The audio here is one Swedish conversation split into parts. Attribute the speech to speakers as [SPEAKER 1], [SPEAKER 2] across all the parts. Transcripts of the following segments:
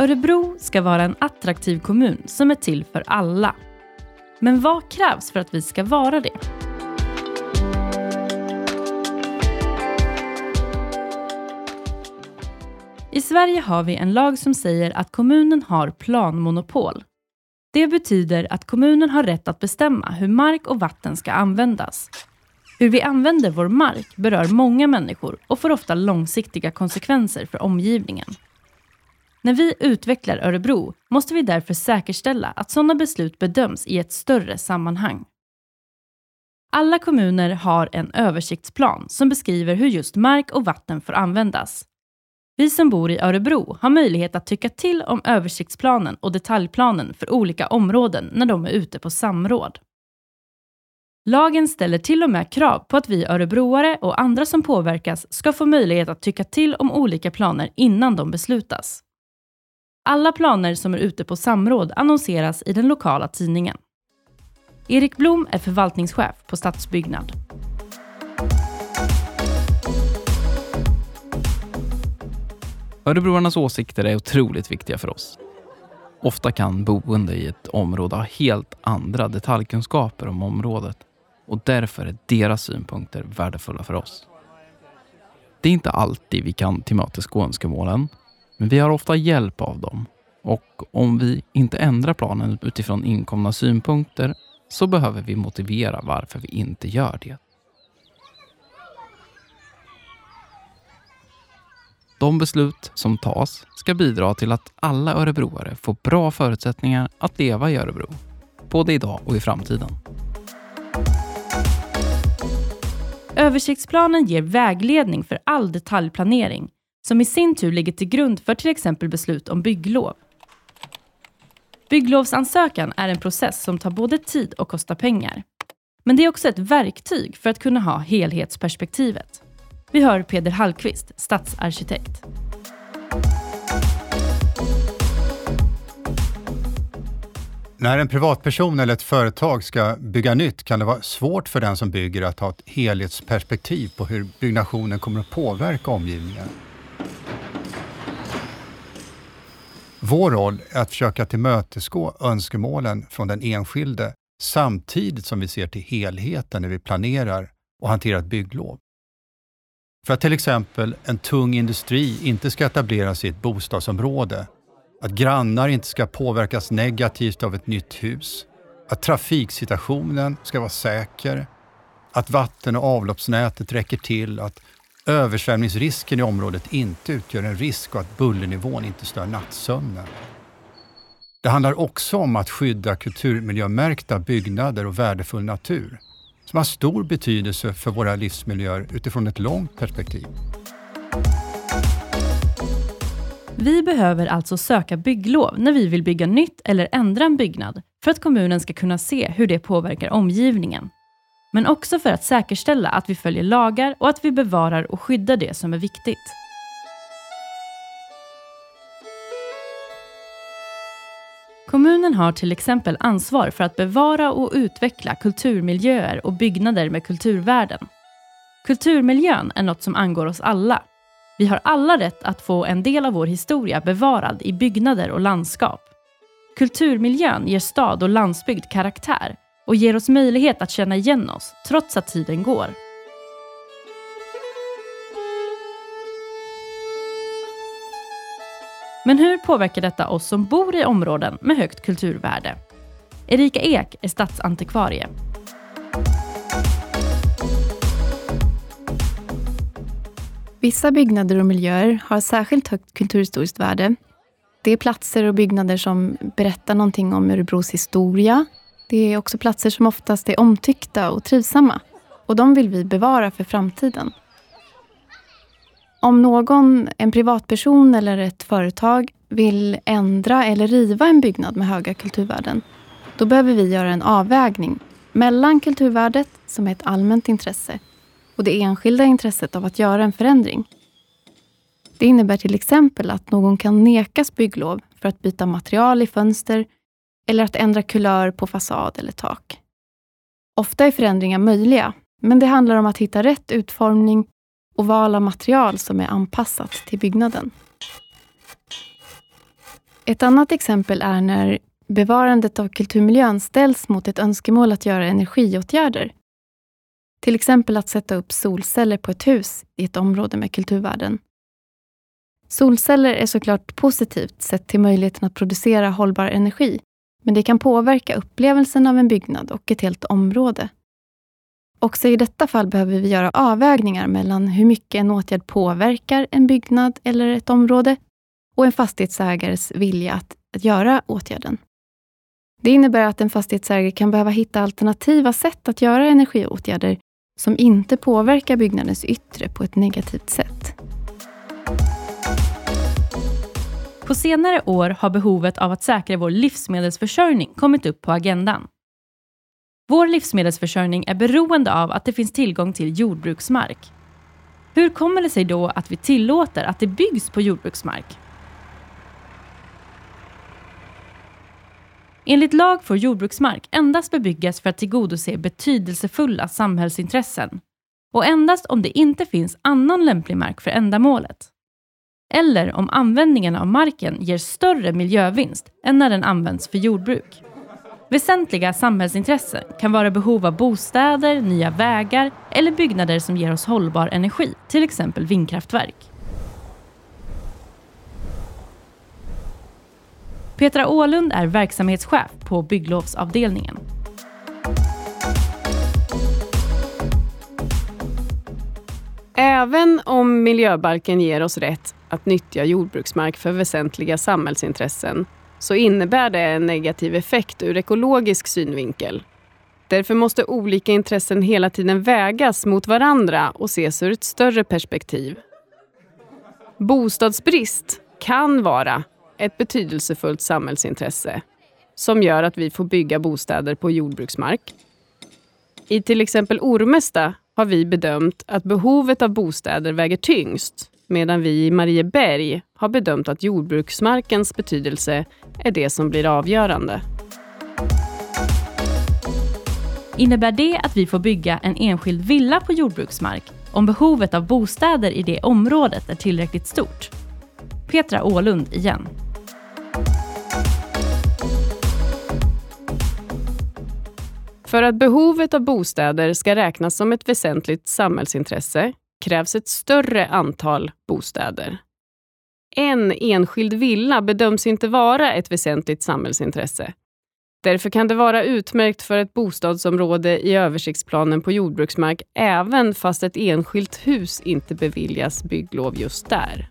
[SPEAKER 1] Örebro ska vara en attraktiv kommun som är till för alla. Men vad krävs för att vi ska vara det? I Sverige har vi en lag som säger att kommunen har planmonopol. Det betyder att kommunen har rätt att bestämma hur mark och vatten ska användas. Hur vi använder vår mark berör många människor och får ofta långsiktiga konsekvenser för omgivningen. När vi utvecklar Örebro måste vi därför säkerställa att sådana beslut bedöms i ett större sammanhang. Alla kommuner har en översiktsplan som beskriver hur just mark och vatten får användas. Vi som bor i Örebro har möjlighet att tycka till om översiktsplanen och detaljplanen för olika områden när de är ute på samråd. Lagen ställer till och med krav på att vi örebroare och andra som påverkas ska få möjlighet att tycka till om olika planer innan de beslutas. Alla planer som är ute på samråd annonseras i den lokala tidningen. Erik Blom är förvaltningschef på Stadsbyggnad.
[SPEAKER 2] Örebroarnas åsikter är otroligt viktiga för oss. Ofta kan boende i ett område ha helt andra detaljkunskaper om området och därför är deras synpunkter värdefulla för oss. Det är inte alltid vi kan tillmötesgå önskemålen, men vi har ofta hjälp av dem och om vi inte ändrar planen utifrån inkomna synpunkter så behöver vi motivera varför vi inte gör det. De beslut som tas ska bidra till att alla örebroare får bra förutsättningar att leva i Örebro, både idag och i framtiden.
[SPEAKER 1] Översiktsplanen ger vägledning för all detaljplanering som i sin tur ligger till grund för till exempel beslut om bygglov. Bygglovsansökan är en process som tar både tid och kostar pengar. Men det är också ett verktyg för att kunna ha helhetsperspektivet. Vi hör Peder Hallqvist, stadsarkitekt.
[SPEAKER 3] När en privatperson eller ett företag ska bygga nytt kan det vara svårt för den som bygger att ha ett helhetsperspektiv på hur byggnationen kommer att påverka omgivningen. Vår roll är att försöka tillmötesgå önskemålen från den enskilde samtidigt som vi ser till helheten när vi planerar och hanterar ett bygglov. För att till exempel en tung industri inte ska etableras i ett bostadsområde, att grannar inte ska påverkas negativt av ett nytt hus, att trafiksituationen ska vara säker, att vatten och avloppsnätet räcker till, att översvämningsrisken i området inte utgör en risk och att bullernivån inte stör nattsömnen. Det handlar också om att skydda kulturmiljömärkta byggnader och värdefull natur som har stor betydelse för våra livsmiljöer utifrån ett långt perspektiv.
[SPEAKER 1] Vi behöver alltså söka bygglov när vi vill bygga nytt eller ändra en byggnad för att kommunen ska kunna se hur det påverkar omgivningen. Men också för att säkerställa att vi följer lagar och att vi bevarar och skyddar det som är viktigt. Kommunen har till exempel ansvar för att bevara och utveckla kulturmiljöer och byggnader med kulturvärden. Kulturmiljön är något som angår oss alla. Vi har alla rätt att få en del av vår historia bevarad i byggnader och landskap. Kulturmiljön ger stad och landsbygd karaktär och ger oss möjlighet att känna igen oss trots att tiden går. Men hur påverkar detta oss som bor i områden med högt kulturvärde? Erika Ek är stadsantikvarie.
[SPEAKER 4] Vissa byggnader och miljöer har särskilt högt kulturhistoriskt värde. Det är platser och byggnader som berättar någonting om Örebros historia. Det är också platser som oftast är omtyckta och trivsamma. Och de vill vi bevara för framtiden. Om någon, en privatperson eller ett företag vill ändra eller riva en byggnad med höga kulturvärden, då behöver vi göra en avvägning mellan kulturvärdet, som är ett allmänt intresse, och det enskilda intresset av att göra en förändring. Det innebär till exempel att någon kan nekas bygglov för att byta material i fönster eller att ändra kulör på fasad eller tak. Ofta är förändringar möjliga, men det handlar om att hitta rätt utformning och val av material som är anpassat till byggnaden. Ett annat exempel är när bevarandet av kulturmiljön ställs mot ett önskemål att göra energiåtgärder. Till exempel att sätta upp solceller på ett hus i ett område med kulturvärden. Solceller är såklart positivt sett till möjligheten att producera hållbar energi, men det kan påverka upplevelsen av en byggnad och ett helt område. Också i detta fall behöver vi göra avvägningar mellan hur mycket en åtgärd påverkar en byggnad eller ett område och en fastighetsägares vilja att, att göra åtgärden. Det innebär att en fastighetsägare kan behöva hitta alternativa sätt att göra energiåtgärder som inte påverkar byggnadens yttre på ett negativt sätt.
[SPEAKER 1] På senare år har behovet av att säkra vår livsmedelsförsörjning kommit upp på agendan. Vår livsmedelsförsörjning är beroende av att det finns tillgång till jordbruksmark. Hur kommer det sig då att vi tillåter att det byggs på jordbruksmark? Enligt lag får jordbruksmark endast bebyggas för att tillgodose betydelsefulla samhällsintressen och endast om det inte finns annan lämplig mark för ändamålet. Eller om användningen av marken ger större miljövinst än när den används för jordbruk. Väsentliga samhällsintressen kan vara behov av bostäder, nya vägar eller byggnader som ger oss hållbar energi, till exempel vindkraftverk. Petra Ålund är verksamhetschef på bygglovsavdelningen.
[SPEAKER 5] Även om miljöbalken ger oss rätt att nyttja jordbruksmark för väsentliga samhällsintressen så innebär det en negativ effekt ur ekologisk synvinkel. Därför måste olika intressen hela tiden vägas mot varandra och ses ur ett större perspektiv. Bostadsbrist kan vara ett betydelsefullt samhällsintresse som gör att vi får bygga bostäder på jordbruksmark. I till exempel Ormesta har vi bedömt att behovet av bostäder väger tyngst medan vi i Marieberg har bedömt att jordbruksmarkens betydelse är det som blir avgörande.
[SPEAKER 1] Innebär det att vi får bygga en enskild villa på jordbruksmark om behovet av bostäder i det området är tillräckligt stort? Petra Ålund igen.
[SPEAKER 5] För att behovet av bostäder ska räknas som ett väsentligt samhällsintresse krävs ett större antal bostäder. En enskild villa bedöms inte vara ett väsentligt samhällsintresse. Därför kan det vara utmärkt för ett bostadsområde i översiktsplanen på jordbruksmark även fast ett enskilt hus inte beviljas bygglov just där.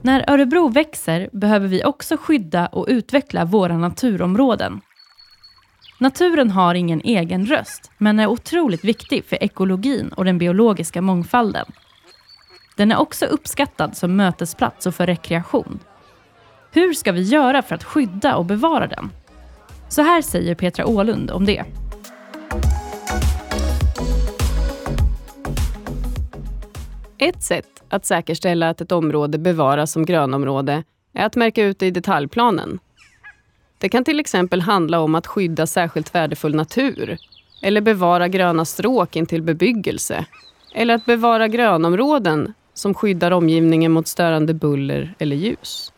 [SPEAKER 1] När Örebro växer behöver vi också skydda och utveckla våra naturområden. Naturen har ingen egen röst, men är otroligt viktig för ekologin och den biologiska mångfalden. Den är också uppskattad som mötesplats och för rekreation. Hur ska vi göra för att skydda och bevara den? Så här säger Petra Ålund om det.
[SPEAKER 5] Ett sätt att säkerställa att ett område bevaras som grönområde är att märka ut det i detaljplanen. Det kan till exempel handla om att skydda särskilt värdefull natur eller bevara gröna stråk intill bebyggelse eller att bevara grönområden som skyddar omgivningen mot störande buller eller ljus.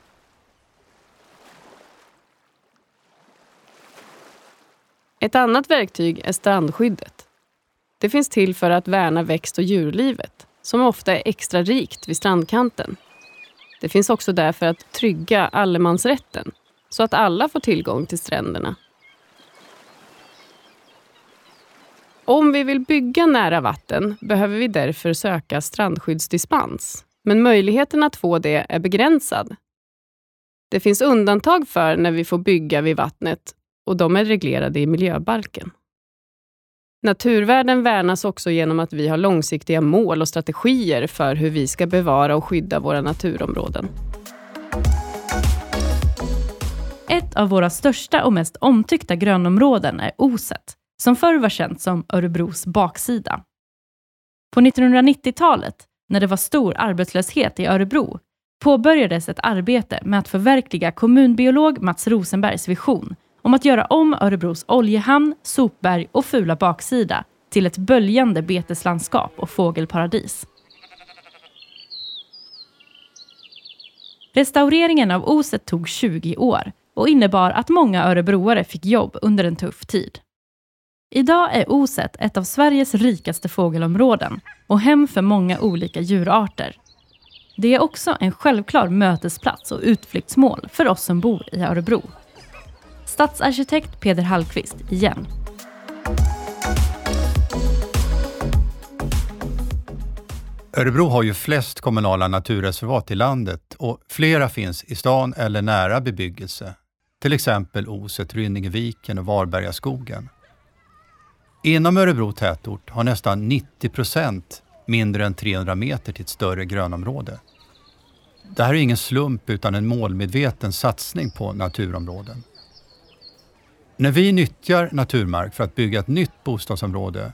[SPEAKER 5] Ett annat verktyg är strandskyddet. Det finns till för att värna växt och djurlivet som ofta är extra rikt vid strandkanten. Det finns också där för att trygga allemansrätten så att alla får tillgång till stränderna. Om vi vill bygga nära vatten behöver vi därför söka strandskyddsdispens. Men möjligheten att få det är begränsad. Det finns undantag för när vi får bygga vid vattnet och de är reglerade i miljöbalken. Naturvärden värnas också genom att vi har långsiktiga mål och strategier för hur vi ska bevara och skydda våra naturområden.
[SPEAKER 1] Ett av våra största och mest omtyckta grönområden är Oset, som förr var känt som Örebros baksida. På 1990-talet, när det var stor arbetslöshet i Örebro, påbörjades ett arbete med att förverkliga kommunbiolog Mats Rosenbergs vision om att göra om Örebros oljehamn, sopberg och fula baksida till ett böljande beteslandskap och fågelparadis. Restaureringen av Oset tog 20 år och innebar att många örebroare fick jobb under en tuff tid. Idag är Oset ett av Sveriges rikaste fågelområden och hem för många olika djurarter. Det är också en självklar mötesplats och utflyktsmål för oss som bor i Örebro. Stadsarkitekt Peder Hallqvist igen.
[SPEAKER 3] Örebro har ju flest kommunala naturreservat i landet och flera finns i stan eller nära bebyggelse. Till exempel Oset, Rynningeviken och Varbergaskogen. Inom Örebro tätort har nästan 90 procent mindre än 300 meter till ett större grönområde. Det här är ingen slump utan en målmedveten satsning på naturområden. När vi nyttjar naturmark för att bygga ett nytt bostadsområde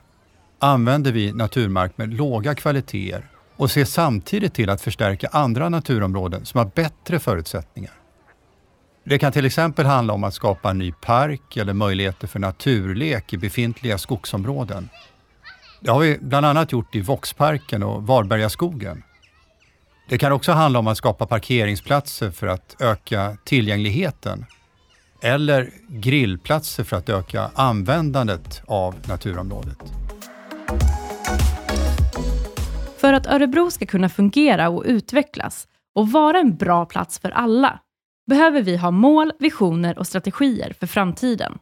[SPEAKER 3] använder vi naturmark med låga kvaliteter och ser samtidigt till att förstärka andra naturområden som har bättre förutsättningar. Det kan till exempel handla om att skapa en ny park eller möjligheter för naturlek i befintliga skogsområden. Det har vi bland annat gjort i Voxparken och Varbergaskogen. Det kan också handla om att skapa parkeringsplatser för att öka tillgängligheten eller grillplatser för att öka användandet av naturområdet.
[SPEAKER 1] För att Örebro ska kunna fungera och utvecklas och vara en bra plats för alla behöver vi ha mål, visioner och strategier för framtiden.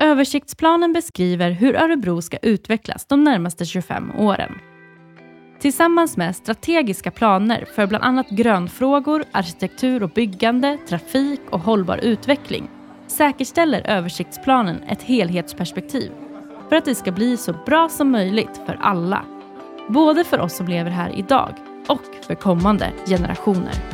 [SPEAKER 1] Översiktsplanen beskriver hur Örebro ska utvecklas de närmaste 25 åren. Tillsammans med strategiska planer för bland annat grönfrågor, arkitektur och byggande, trafik och hållbar utveckling säkerställer översiktsplanen ett helhetsperspektiv för att det ska bli så bra som möjligt för alla. Både för oss som lever här idag och för kommande generationer.